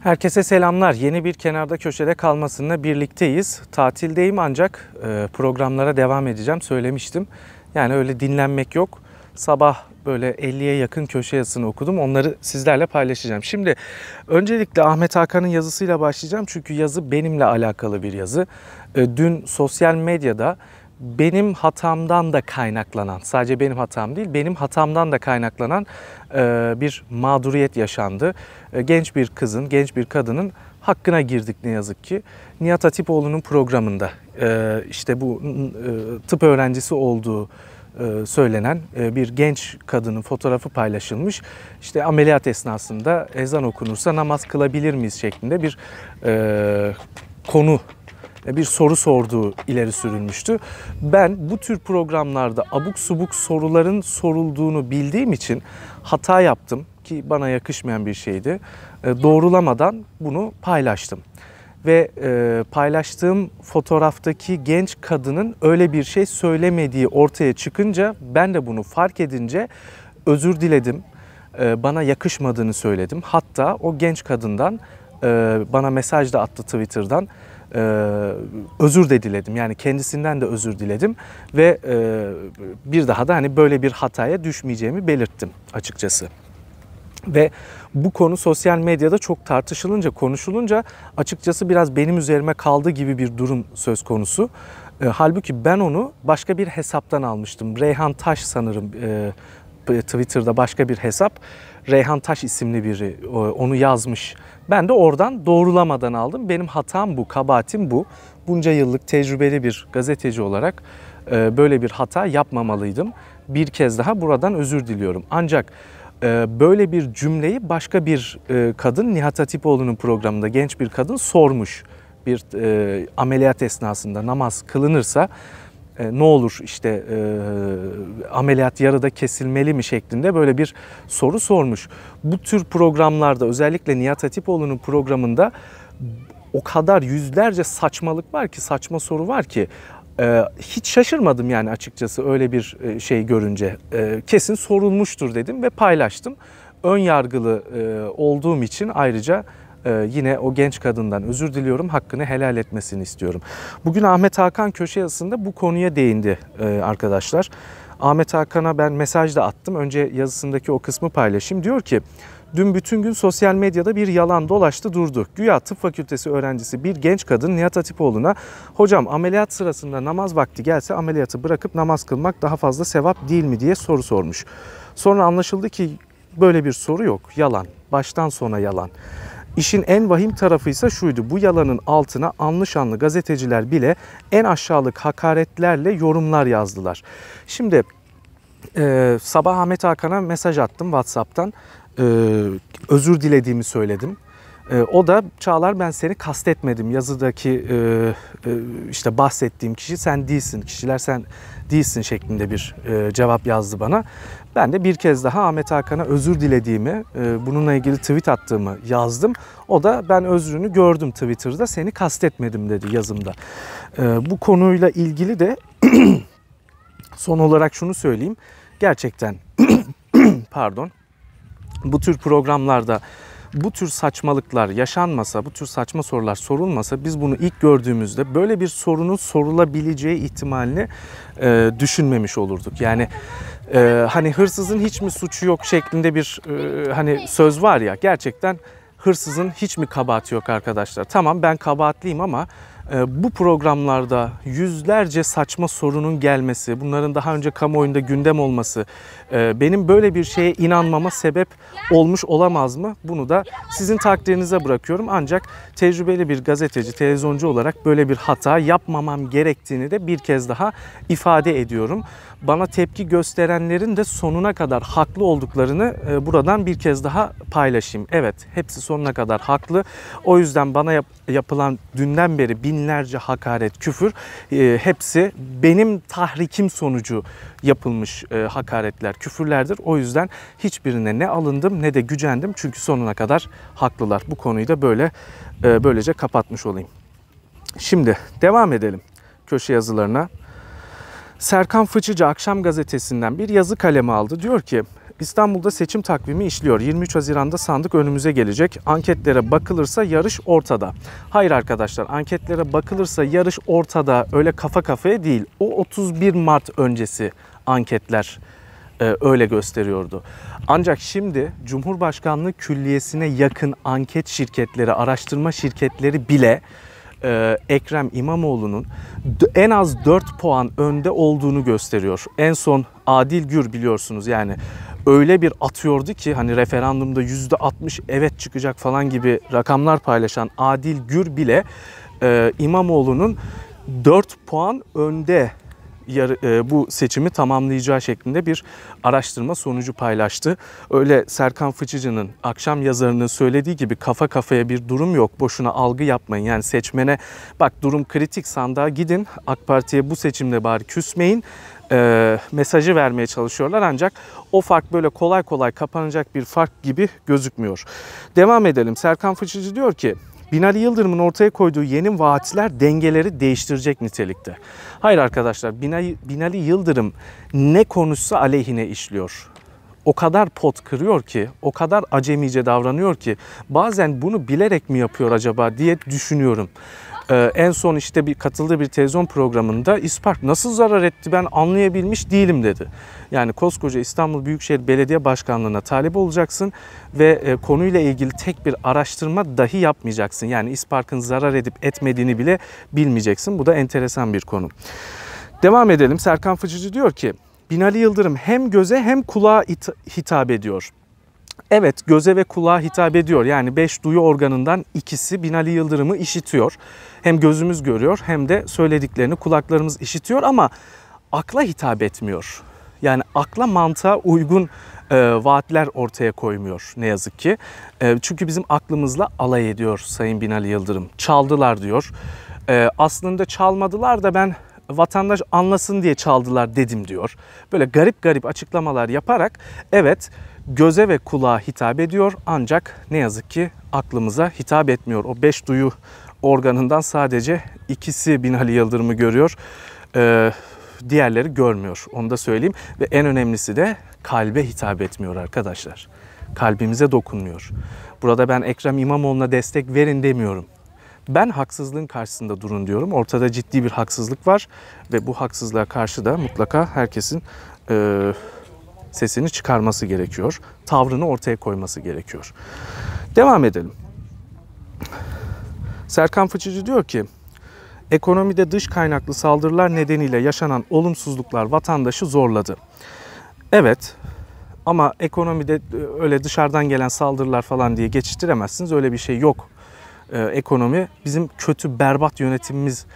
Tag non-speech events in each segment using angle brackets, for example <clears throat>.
Herkese selamlar. Yeni bir kenarda köşede kalmasında birlikteyiz. Tatildeyim ancak e, programlara devam edeceğim söylemiştim. Yani öyle dinlenmek yok. Sabah böyle 50'ye yakın köşe yazısını okudum. Onları sizlerle paylaşacağım. Şimdi öncelikle Ahmet Hakan'ın yazısıyla başlayacağım. Çünkü yazı benimle alakalı bir yazı. E, dün sosyal medyada benim hatamdan da kaynaklanan, sadece benim hatam değil, benim hatamdan da kaynaklanan e, bir mağduriyet yaşandı. E, genç bir kızın, genç bir kadının hakkına girdik ne yazık ki. Nihat Hatipoğlu'nun programında e, işte bu tıp öğrencisi olduğu söylenen bir genç kadının fotoğrafı paylaşılmış. İşte ameliyat esnasında ezan okunursa namaz kılabilir miyiz şeklinde bir konu bir soru sorduğu ileri sürülmüştü. Ben bu tür programlarda abuk subuk soruların sorulduğunu bildiğim için hata yaptım ki bana yakışmayan bir şeydi. E, doğrulamadan bunu paylaştım. Ve e, paylaştığım fotoğraftaki genç kadının öyle bir şey söylemediği ortaya çıkınca ben de bunu fark edince özür diledim. E, bana yakışmadığını söyledim. Hatta o genç kadından bana mesaj da attı Twitter'dan e, özür de diledim. Yani kendisinden de özür diledim ve e, bir daha da hani böyle bir hataya düşmeyeceğimi belirttim açıkçası. Ve bu konu sosyal medyada çok tartışılınca, konuşulunca açıkçası biraz benim üzerime kaldı gibi bir durum söz konusu. E, halbuki ben onu başka bir hesaptan almıştım. Reyhan Taş sanırım e, Twitter'da başka bir hesap. Reyhan Taş isimli biri onu yazmış. Ben de oradan doğrulamadan aldım. Benim hatam bu, kabahatim bu. Bunca yıllık tecrübeli bir gazeteci olarak e, böyle bir hata yapmamalıydım. Bir kez daha buradan özür diliyorum. Ancak e, böyle bir cümleyi başka bir e, kadın Nihat Hatipoğlu'nun programında genç bir kadın sormuş. Bir ameliyat esnasında namaz kılınırsa e, ne olur işte e, ameliyat yarıda kesilmeli mi şeklinde böyle bir soru sormuş. Bu tür programlarda özellikle Nihat Hatipoğlu'nun programında o kadar yüzlerce saçmalık var ki saçma soru var ki e, hiç şaşırmadım yani açıkçası öyle bir e, şey görünce. E, kesin sorulmuştur dedim ve paylaştım. Ön yargılı e, olduğum için ayrıca ee, yine o genç kadından özür diliyorum. Hakkını helal etmesini istiyorum. Bugün Ahmet Hakan köşe yazısında bu konuya değindi e, arkadaşlar. Ahmet Hakan'a ben mesaj da attım. Önce yazısındaki o kısmı paylaşayım. Diyor ki Dün bütün gün sosyal medyada bir yalan dolaştı durdu. Güya tıp fakültesi öğrencisi bir genç kadın Nihat Hatipoğlu'na hocam ameliyat sırasında namaz vakti gelse ameliyatı bırakıp namaz kılmak daha fazla sevap değil mi diye soru sormuş. Sonra anlaşıldı ki böyle bir soru yok. Yalan. Baştan sona yalan. İşin en vahim tarafı ise şuydu. Bu yalanın altına anlı şanlı gazeteciler bile en aşağılık hakaretlerle yorumlar yazdılar. Şimdi e, sabah Ahmet Hakan'a mesaj attım WhatsApp'tan. E, özür dilediğimi söyledim. E, o da Çağlar ben seni kastetmedim. Yazıdaki e, e, işte bahsettiğim kişi sen değilsin. Kişiler sen değilsin şeklinde bir e, cevap yazdı bana. Ben de bir kez daha Ahmet Hakan'a özür dilediğimi, e, bununla ilgili tweet attığımı yazdım. O da ben özrünü gördüm Twitter'da, seni kastetmedim dedi yazımda. E, bu konuyla ilgili de <clears throat> son olarak şunu söyleyeyim. Gerçekten <clears throat> pardon bu tür programlarda bu tür saçmalıklar yaşanmasa, bu tür saçma sorular sorulmasa biz bunu ilk gördüğümüzde böyle bir sorunun sorulabileceği ihtimalini e, düşünmemiş olurduk. Yani e, hani hırsızın hiç mi suçu yok şeklinde bir e, hani söz var ya gerçekten hırsızın hiç mi kabahati yok arkadaşlar? Tamam ben kabahatliyim ama bu programlarda yüzlerce saçma sorunun gelmesi, bunların daha önce kamuoyunda gündem olması e, benim böyle bir şeye inanmama sebep olmuş olamaz mı? Bunu da sizin takdirinize bırakıyorum. Ancak tecrübeli bir gazeteci, televizyoncu olarak böyle bir hata yapmamam gerektiğini de bir kez daha ifade ediyorum. Bana tepki gösterenlerin de sonuna kadar haklı olduklarını e, buradan bir kez daha paylaşayım. Evet, hepsi sonuna kadar haklı. O yüzden bana yap yapılan dünden beri binlerce hakaret, küfür e, hepsi benim tahrikim sonucu yapılmış e, hakaretler, küfürlerdir. O yüzden hiçbirine ne alındım ne de gücendim. Çünkü sonuna kadar haklılar. Bu konuyu da böyle e, böylece kapatmış olayım. Şimdi devam edelim köşe yazılarına. Serkan Fıçıcı Akşam Gazetesi'nden bir yazı kalemi aldı. Diyor ki İstanbul'da seçim takvimi işliyor. 23 Haziran'da sandık önümüze gelecek. Anketlere bakılırsa yarış ortada. Hayır arkadaşlar anketlere bakılırsa yarış ortada öyle kafa kafaya değil. O 31 Mart öncesi anketler e, öyle gösteriyordu. Ancak şimdi Cumhurbaşkanlığı Külliyesi'ne yakın anket şirketleri, araştırma şirketleri bile e, Ekrem İmamoğlu'nun en az 4 puan önde olduğunu gösteriyor. En son Adil Gür biliyorsunuz yani öyle bir atıyordu ki hani referandumda %60 evet çıkacak falan gibi rakamlar paylaşan Adil Gür bile e, İmamoğlu'nun 4 puan önde bu seçimi tamamlayacağı şeklinde bir araştırma sonucu paylaştı. Öyle Serkan Fıçıcı'nın akşam yazarının söylediği gibi kafa kafaya bir durum yok. Boşuna algı yapmayın. Yani seçmene bak durum kritik sandığa gidin. AK Parti'ye bu seçimde bari küsmeyin e, mesajı vermeye çalışıyorlar ancak o fark böyle kolay kolay kapanacak bir fark gibi gözükmüyor. Devam edelim. Serkan Fıçıcı diyor ki Binali Yıldırım'ın ortaya koyduğu yeni vaatler dengeleri değiştirecek nitelikte. Hayır arkadaşlar Binali, Binali Yıldırım ne konuşsa aleyhine işliyor. O kadar pot kırıyor ki, o kadar acemice davranıyor ki bazen bunu bilerek mi yapıyor acaba diye düşünüyorum. Ee, en son işte bir katıldığı bir televizyon programında İspark nasıl zarar etti ben anlayabilmiş değilim dedi. Yani koskoca İstanbul Büyükşehir Belediye Başkanlığı'na talip olacaksın ve e, konuyla ilgili tek bir araştırma dahi yapmayacaksın. Yani İspark'ın zarar edip etmediğini bile bilmeyeceksin. Bu da enteresan bir konu. Devam edelim. Serkan Fıcıcı diyor ki Binali Yıldırım hem göze hem kulağa hitap ediyor. Evet göze ve kulağa hitap ediyor. Yani beş duyu organından ikisi Binali Yıldırım'ı işitiyor. Hem gözümüz görüyor hem de söylediklerini kulaklarımız işitiyor ama akla hitap etmiyor. Yani akla mantığa uygun e, vaatler ortaya koymuyor ne yazık ki. E, çünkü bizim aklımızla alay ediyor Sayın Binali Yıldırım. Çaldılar diyor. E, aslında çalmadılar da ben vatandaş anlasın diye çaldılar dedim diyor. Böyle garip garip açıklamalar yaparak evet göze ve kulağa hitap ediyor ancak ne yazık ki aklımıza hitap etmiyor. O beş duyu organından sadece ikisi Binali Yıldırım'ı görüyor. Ee, diğerleri görmüyor. Onu da söyleyeyim. Ve en önemlisi de kalbe hitap etmiyor arkadaşlar. Kalbimize dokunmuyor. Burada ben Ekrem İmamoğlu'na destek verin demiyorum. Ben haksızlığın karşısında durun diyorum. Ortada ciddi bir haksızlık var ve bu haksızlığa karşı da mutlaka herkesin e, sesini çıkarması gerekiyor. Tavrını ortaya koyması gerekiyor. Devam edelim. Serkan Fıçıcı diyor ki, ekonomide dış kaynaklı saldırılar nedeniyle yaşanan olumsuzluklar vatandaşı zorladı. Evet ama ekonomide e, öyle dışarıdan gelen saldırılar falan diye geçiştiremezsiniz. Öyle bir şey yok. Ee, ekonomi bizim kötü berbat yönetimimiz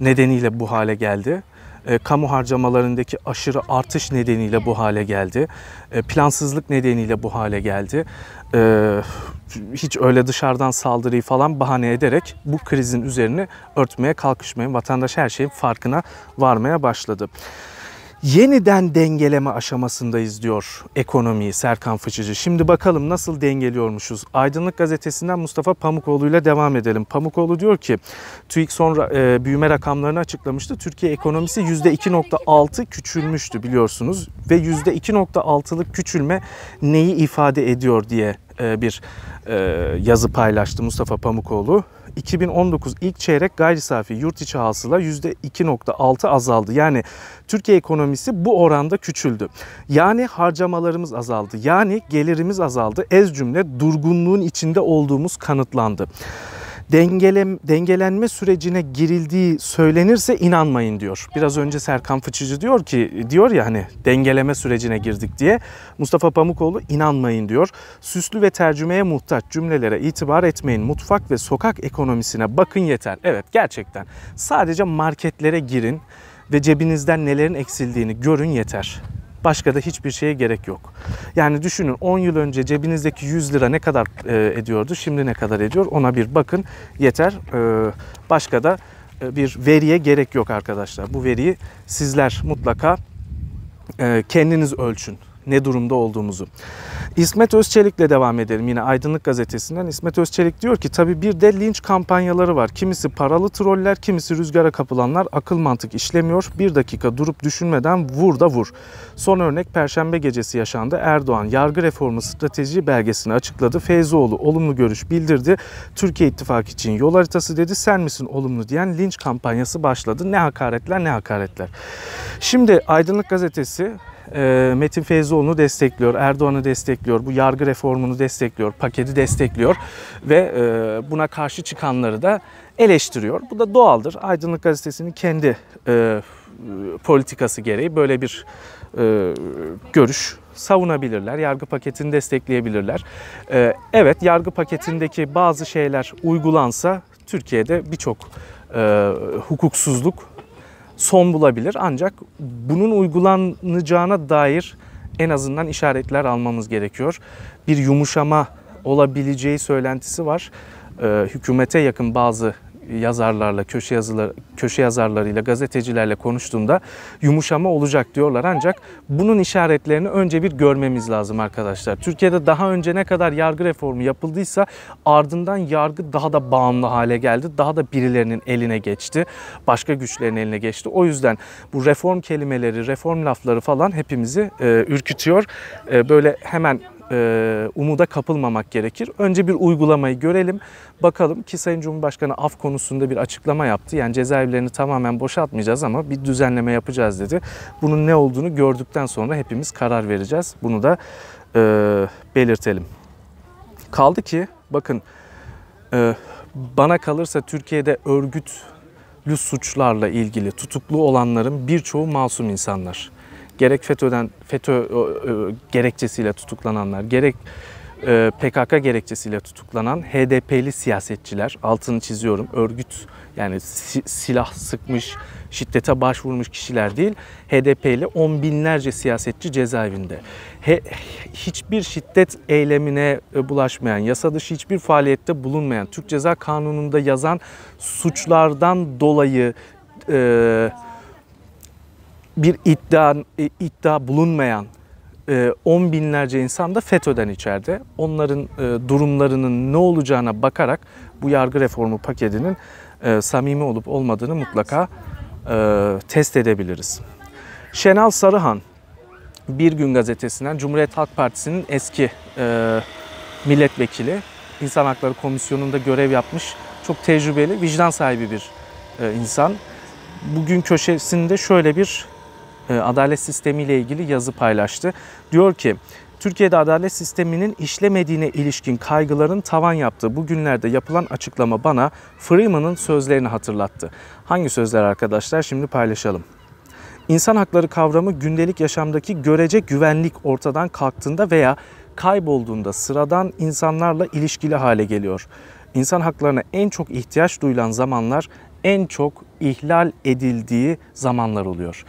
nedeniyle bu hale geldi e, kamu harcamalarındaki aşırı artış nedeniyle bu hale geldi. E, plansızlık nedeniyle bu hale geldi. E, hiç öyle dışarıdan saldırıyı falan bahane ederek bu krizin üzerini örtmeye kalkışmayın. Vatandaş her şeyin farkına varmaya başladı yeniden dengeleme aşamasındayız diyor ekonomiyi Serkan Fıçıcı. Şimdi bakalım nasıl dengeliyormuşuz. Aydınlık Gazetesi'nden Mustafa Pamukoğlu ile devam edelim. Pamukoğlu diyor ki TÜİK sonra e, büyüme rakamlarını açıklamıştı. Türkiye ekonomisi %2.6 küçülmüştü biliyorsunuz ve %2.6'lık küçülme neyi ifade ediyor diye e, bir e, yazı paylaştı Mustafa Pamukoğlu. 2019 ilk çeyrek gayri safi yurt içi hasıla %2.6 azaldı. Yani Türkiye ekonomisi bu oranda küçüldü. Yani harcamalarımız azaldı. Yani gelirimiz azaldı. Ez cümle durgunluğun içinde olduğumuz kanıtlandı dengelem, dengelenme sürecine girildiği söylenirse inanmayın diyor. Biraz önce Serkan Fıçıcı diyor ki diyor ya hani dengeleme sürecine girdik diye. Mustafa Pamukoğlu inanmayın diyor. Süslü ve tercümeye muhtaç cümlelere itibar etmeyin. Mutfak ve sokak ekonomisine bakın yeter. Evet gerçekten sadece marketlere girin ve cebinizden nelerin eksildiğini görün yeter. Başka da hiçbir şeye gerek yok. Yani düşünün 10 yıl önce cebinizdeki 100 lira ne kadar e, ediyordu, şimdi ne kadar ediyor ona bir bakın yeter. E, başka da e, bir veriye gerek yok arkadaşlar. Bu veriyi sizler mutlaka e, kendiniz ölçün. Ne durumda olduğumuzu. İsmet Özçelik'le devam edelim yine Aydınlık Gazetesi'nden. İsmet Özçelik diyor ki tabii bir de linç kampanyaları var. Kimisi paralı troller, kimisi rüzgara kapılanlar akıl mantık işlemiyor. Bir dakika durup düşünmeden vur da vur. Son örnek Perşembe gecesi yaşandı. Erdoğan yargı reformu strateji belgesini açıkladı. Feyzoğlu olumlu görüş bildirdi. Türkiye İttifakı için yol haritası dedi. Sen misin olumlu diyen linç kampanyası başladı. Ne hakaretler ne hakaretler. Şimdi Aydınlık Gazetesi Metin Feyzoğlu'nu destekliyor, Erdoğan'ı destekliyor, bu yargı reformunu destekliyor, paketi destekliyor ve e, buna karşı çıkanları da eleştiriyor. Bu da doğaldır. Aydınlık Gazetesi'nin kendi e, politikası gereği böyle bir e, görüş savunabilirler. Yargı paketini destekleyebilirler. Evet yargı paketindeki bazı şeyler uygulansa Türkiye'de birçok hukuksuzluk son bulabilir. Ancak bunun uygulanacağına dair en azından işaretler almamız gerekiyor. Bir yumuşama olabileceği söylentisi var. Ee, hükümete yakın bazı yazarlarla, köşe yazılar, köşe yazarlarıyla, gazetecilerle konuştuğumda yumuşama olacak diyorlar. Ancak bunun işaretlerini önce bir görmemiz lazım arkadaşlar. Türkiye'de daha önce ne kadar yargı reformu yapıldıysa ardından yargı daha da bağımlı hale geldi. Daha da birilerinin eline geçti. Başka güçlerin eline geçti. O yüzden bu reform kelimeleri, reform lafları falan hepimizi e, ürkütüyor. E, böyle hemen e, umuda kapılmamak gerekir. Önce bir uygulamayı görelim. Bakalım ki Sayın Cumhurbaşkanı af konusunda bir açıklama yaptı. Yani cezaevlerini tamamen boşaltmayacağız ama bir düzenleme yapacağız dedi. Bunun ne olduğunu gördükten sonra hepimiz karar vereceğiz. Bunu da e, belirtelim. Kaldı ki bakın e, bana kalırsa Türkiye'de örgütlü suçlarla ilgili tutuklu olanların birçoğu masum insanlar gerek FETÖ'den FETÖ gerekçesiyle tutuklananlar, gerek e, PKK gerekçesiyle tutuklanan HDP'li siyasetçiler, altını çiziyorum, örgüt yani silah sıkmış, şiddete başvurmuş kişiler değil, HDP'li on binlerce siyasetçi cezaevinde. He, hiçbir şiddet eylemine e, bulaşmayan, yasa dışı hiçbir faaliyette bulunmayan, Türk Ceza Kanunu'nda yazan suçlardan dolayı e, bir iddia e, iddia bulunmayan e, on binlerce insan da FETÖ'den içeride. Onların e, durumlarının ne olacağına bakarak bu yargı reformu paketinin samimi olup olmadığını mutlaka test edebiliriz. Şenal Sarıhan Bir Gün Gazetesi'nden Cumhuriyet Halk Partisi'nin eski milletvekili, İnsan Hakları Komisyonu'nda görev yapmış çok tecrübeli, vicdan sahibi bir insan. Bugün köşesinde şöyle bir adalet sistemiyle ilgili yazı paylaştı. Diyor ki Türkiye'de adalet sisteminin işlemediğine ilişkin kaygıların tavan yaptığı bu günlerde yapılan açıklama bana Freeman'ın sözlerini hatırlattı. Hangi sözler arkadaşlar şimdi paylaşalım. İnsan hakları kavramı gündelik yaşamdaki görece güvenlik ortadan kalktığında veya kaybolduğunda sıradan insanlarla ilişkili hale geliyor. İnsan haklarına en çok ihtiyaç duyulan zamanlar en çok ihlal edildiği zamanlar oluyor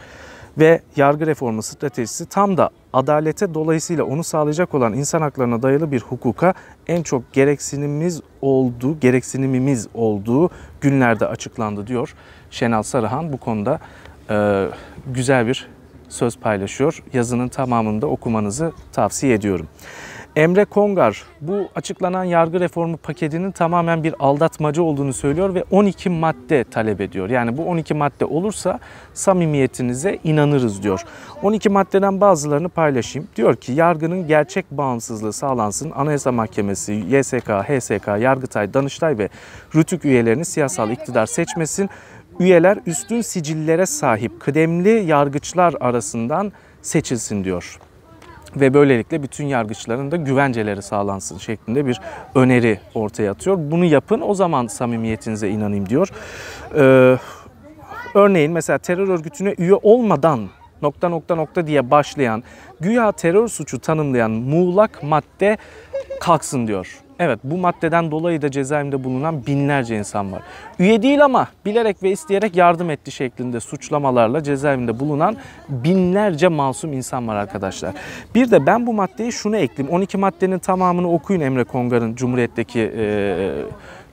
ve yargı reformu stratejisi tam da adalete dolayısıyla onu sağlayacak olan insan haklarına dayalı bir hukuka en çok gereksinimimiz olduğu, gereksinimimiz olduğu günlerde açıklandı diyor Şenal Sarıhan. Bu konuda e, güzel bir söz paylaşıyor. Yazının tamamını da okumanızı tavsiye ediyorum. Emre Kongar bu açıklanan yargı reformu paketinin tamamen bir aldatmaca olduğunu söylüyor ve 12 madde talep ediyor. Yani bu 12 madde olursa samimiyetinize inanırız diyor. 12 maddeden bazılarını paylaşayım. Diyor ki yargının gerçek bağımsızlığı sağlansın. Anayasa Mahkemesi, YSK, HSK, Yargıtay, Danıştay ve Rütük üyelerini siyasal iktidar seçmesin. Üyeler üstün sicillere sahip kıdemli yargıçlar arasından seçilsin diyor ve böylelikle bütün yargıçların da güvenceleri sağlansın şeklinde bir öneri ortaya atıyor. Bunu yapın o zaman samimiyetinize inanayım diyor. Ee, örneğin mesela terör örgütüne üye olmadan nokta nokta nokta diye başlayan güya terör suçu tanımlayan muğlak madde kalksın diyor. Evet bu maddeden dolayı da cezaevinde bulunan binlerce insan var. Üye değil ama bilerek ve isteyerek yardım etti şeklinde suçlamalarla cezaevinde bulunan binlerce masum insan var arkadaşlar. Bir de ben bu maddeyi şunu ekleyeyim. 12 maddenin tamamını okuyun Emre Kongar'ın Cumhuriyet'teki e,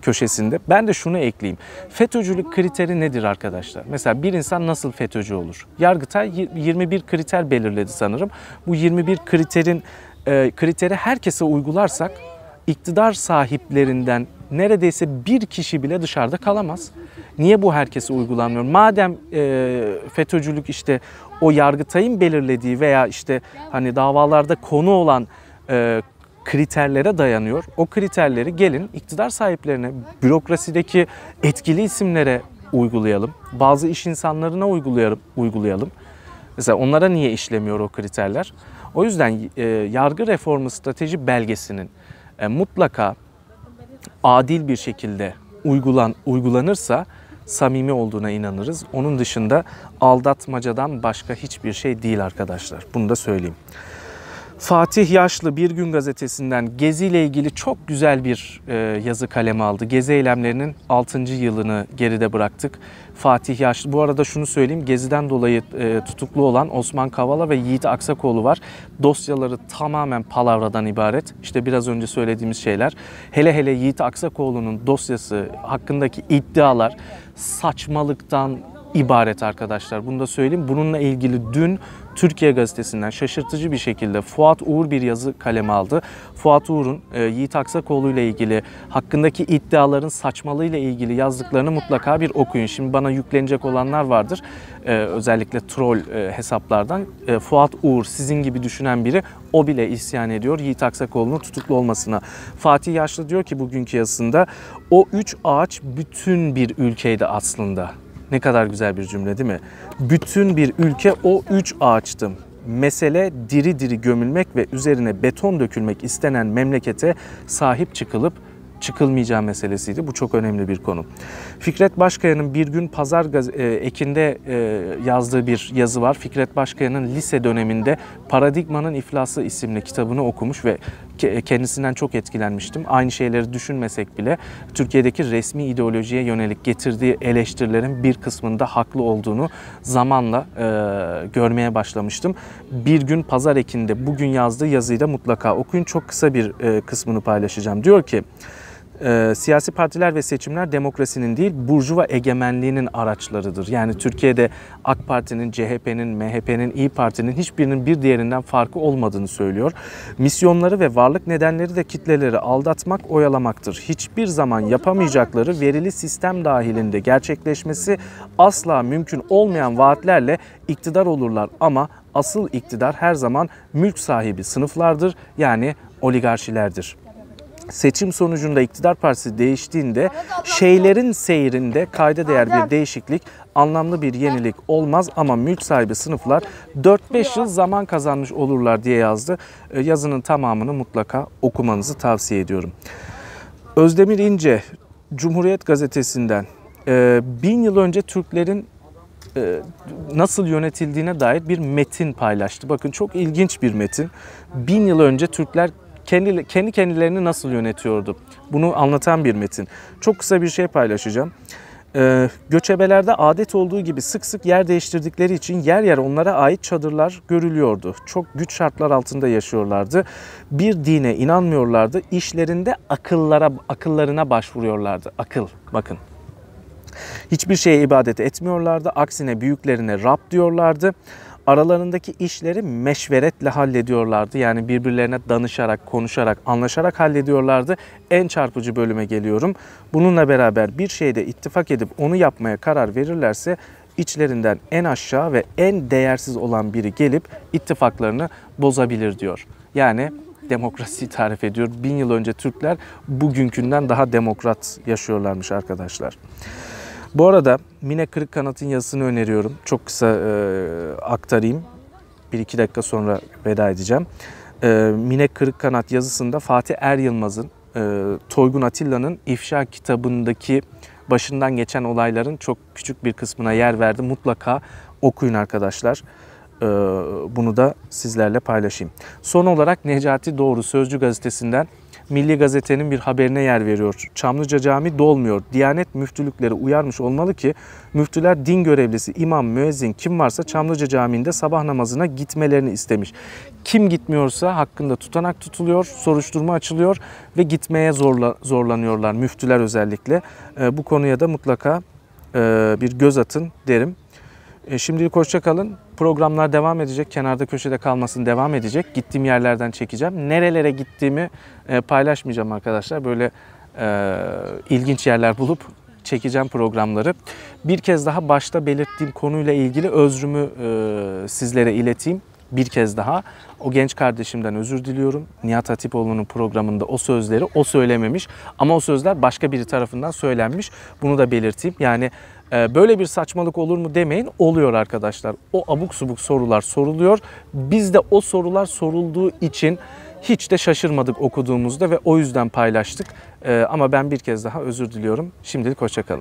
köşesinde. Ben de şunu ekleyeyim. FETÖ'cülük kriteri nedir arkadaşlar? Mesela bir insan nasıl FETÖ'cü olur? Yargıtay 21 kriter belirledi sanırım. Bu 21 kriterin e, kriteri herkese uygularsak iktidar sahiplerinden neredeyse bir kişi bile dışarıda kalamaz. Niye bu herkese uygulanmıyor? Madem e, FETÖ'cülük işte o Yargıtay'ın belirlediği veya işte hani davalarda konu olan e, kriterlere dayanıyor. O kriterleri gelin iktidar sahiplerine, bürokrasideki etkili isimlere uygulayalım. Bazı iş insanlarına uygulayalım. uygulayalım. Mesela onlara niye işlemiyor o kriterler? O yüzden e, yargı reformu strateji belgesinin e, mutlaka adil bir şekilde uygulan uygulanırsa samimi olduğuna inanırız. Onun dışında aldatmacadan başka hiçbir şey değil arkadaşlar. Bunu da söyleyeyim. Fatih Yaşlı Bir Gün Gazetesi'nden Gezi ile ilgili çok güzel bir e, yazı kaleme aldı. Gezi eylemlerinin 6. yılını geride bıraktık. Fatih Yaşlı, bu arada şunu söyleyeyim, Gezi'den dolayı e, tutuklu olan Osman Kavala ve Yiğit Aksakoğlu var. Dosyaları tamamen palavradan ibaret. İşte biraz önce söylediğimiz şeyler. Hele hele Yiğit Aksakoğlu'nun dosyası hakkındaki iddialar saçmalıktan, ibaret arkadaşlar. Bunu da söyleyeyim. Bununla ilgili dün Türkiye Gazetesi'nden şaşırtıcı bir şekilde Fuat Uğur bir yazı kaleme aldı. Fuat Uğur'un e, Yiğit Aksakoğlu ile ilgili hakkındaki iddiaların saçmalığı ile ilgili yazdıklarını mutlaka bir okuyun. Şimdi bana yüklenecek olanlar vardır. E, özellikle troll e, hesaplardan. E, Fuat Uğur sizin gibi düşünen biri o bile isyan ediyor Yiğit Aksakoğlu'nun tutuklu olmasına. Fatih Yaşlı diyor ki bugünkü yazısında o üç ağaç bütün bir ülkeydi aslında. Ne kadar güzel bir cümle değil mi? Bütün bir ülke o üç ağaçtım. Mesele diri diri gömülmek ve üzerine beton dökülmek istenen memlekete sahip çıkılıp çıkılmayacağı meselesiydi. Bu çok önemli bir konu. Fikret Başkaya'nın bir gün pazar e, ekinde e, yazdığı bir yazı var. Fikret Başkaya'nın lise döneminde Paradigmanın İflası isimli kitabını okumuş ve kendisinden çok etkilenmiştim. Aynı şeyleri düşünmesek bile Türkiye'deki resmi ideolojiye yönelik getirdiği eleştirilerin bir kısmında haklı olduğunu zamanla e, görmeye başlamıştım. Bir gün pazar ekinde bugün yazdığı yazıyı da mutlaka okuyun. Çok kısa bir e, kısmını paylaşacağım. Diyor ki e, siyasi partiler ve seçimler demokrasinin değil burjuva egemenliğinin araçlarıdır. Yani Türkiye'de AK Parti'nin, CHP'nin, MHP'nin, İyi Parti'nin hiçbirinin bir diğerinden farkı olmadığını söylüyor. Misyonları ve varlık nedenleri de kitleleri aldatmak, oyalamaktır. Hiçbir zaman yapamayacakları verili sistem dahilinde gerçekleşmesi asla mümkün olmayan vaatlerle iktidar olurlar ama asıl iktidar her zaman mülk sahibi sınıflardır yani oligarşilerdir seçim sonucunda iktidar partisi değiştiğinde şeylerin seyrinde kayda değer bir değişiklik, anlamlı bir yenilik olmaz ama mülk sahibi sınıflar 4-5 yıl zaman kazanmış olurlar diye yazdı. E, yazının tamamını mutlaka okumanızı tavsiye ediyorum. Özdemir İnce, Cumhuriyet Gazetesi'nden e, bin yıl önce Türklerin e, nasıl yönetildiğine dair bir metin paylaştı. Bakın çok ilginç bir metin. Bin yıl önce Türkler kendi, kendi kendilerini nasıl yönetiyordu? Bunu anlatan bir metin. Çok kısa bir şey paylaşacağım. Ee, göçebelerde adet olduğu gibi sık sık yer değiştirdikleri için yer yer onlara ait çadırlar görülüyordu. Çok güç şartlar altında yaşıyorlardı. Bir dine inanmıyorlardı. İşlerinde akıllara akıllarına başvuruyorlardı. Akıl bakın. Hiçbir şeye ibadet etmiyorlardı. Aksine büyüklerine Rab diyorlardı aralarındaki işleri meşveretle hallediyorlardı. Yani birbirlerine danışarak, konuşarak, anlaşarak hallediyorlardı. En çarpıcı bölüme geliyorum. Bununla beraber bir şeyde ittifak edip onu yapmaya karar verirlerse içlerinden en aşağı ve en değersiz olan biri gelip ittifaklarını bozabilir diyor. Yani demokrasiyi tarif ediyor. Bin yıl önce Türkler bugünkünden daha demokrat yaşıyorlarmış arkadaşlar. Bu arada Mine Kırık Kanat'ın yazısını öneriyorum. Çok kısa e, aktarayım. Bir iki dakika sonra veda edeceğim. E, Mine Kırık Kanat yazısında Fatih Er Yılmaz'ın e, Toygun Atilla'nın ifşa kitabındaki başından geçen olayların çok küçük bir kısmına yer verdi. Mutlaka okuyun arkadaşlar. E, bunu da sizlerle paylaşayım. Son olarak Necati Doğru Sözcü gazetesinden Milli Gazete'nin bir haberine yer veriyor. Çamlıca Cami dolmuyor. Diyanet müftülükleri uyarmış olmalı ki müftüler din görevlisi, imam, müezzin kim varsa Çamlıca Camii'nde sabah namazına gitmelerini istemiş. Kim gitmiyorsa hakkında tutanak tutuluyor, soruşturma açılıyor ve gitmeye zorla, zorlanıyorlar müftüler özellikle. E, bu konuya da mutlaka e, bir göz atın derim. E, şimdilik hoşça kalın. Programlar devam edecek. Kenarda köşede kalmasın devam edecek. Gittiğim yerlerden çekeceğim. Nerelere gittiğimi e, paylaşmayacağım arkadaşlar. Böyle e, ilginç yerler bulup çekeceğim programları. Bir kez daha başta belirttiğim konuyla ilgili özrümü e, sizlere ileteyim. Bir kez daha o genç kardeşimden özür diliyorum. Nihat Hatipoğlu'nun programında o sözleri o söylememiş ama o sözler başka biri tarafından söylenmiş. Bunu da belirteyim. Yani e, böyle bir saçmalık olur mu demeyin. Oluyor arkadaşlar. O abuk subuk sorular soruluyor. Biz de o sorular sorulduğu için hiç de şaşırmadık okuduğumuzda ve o yüzden paylaştık. E, ama ben bir kez daha özür diliyorum. Şimdilik hoşçakalın.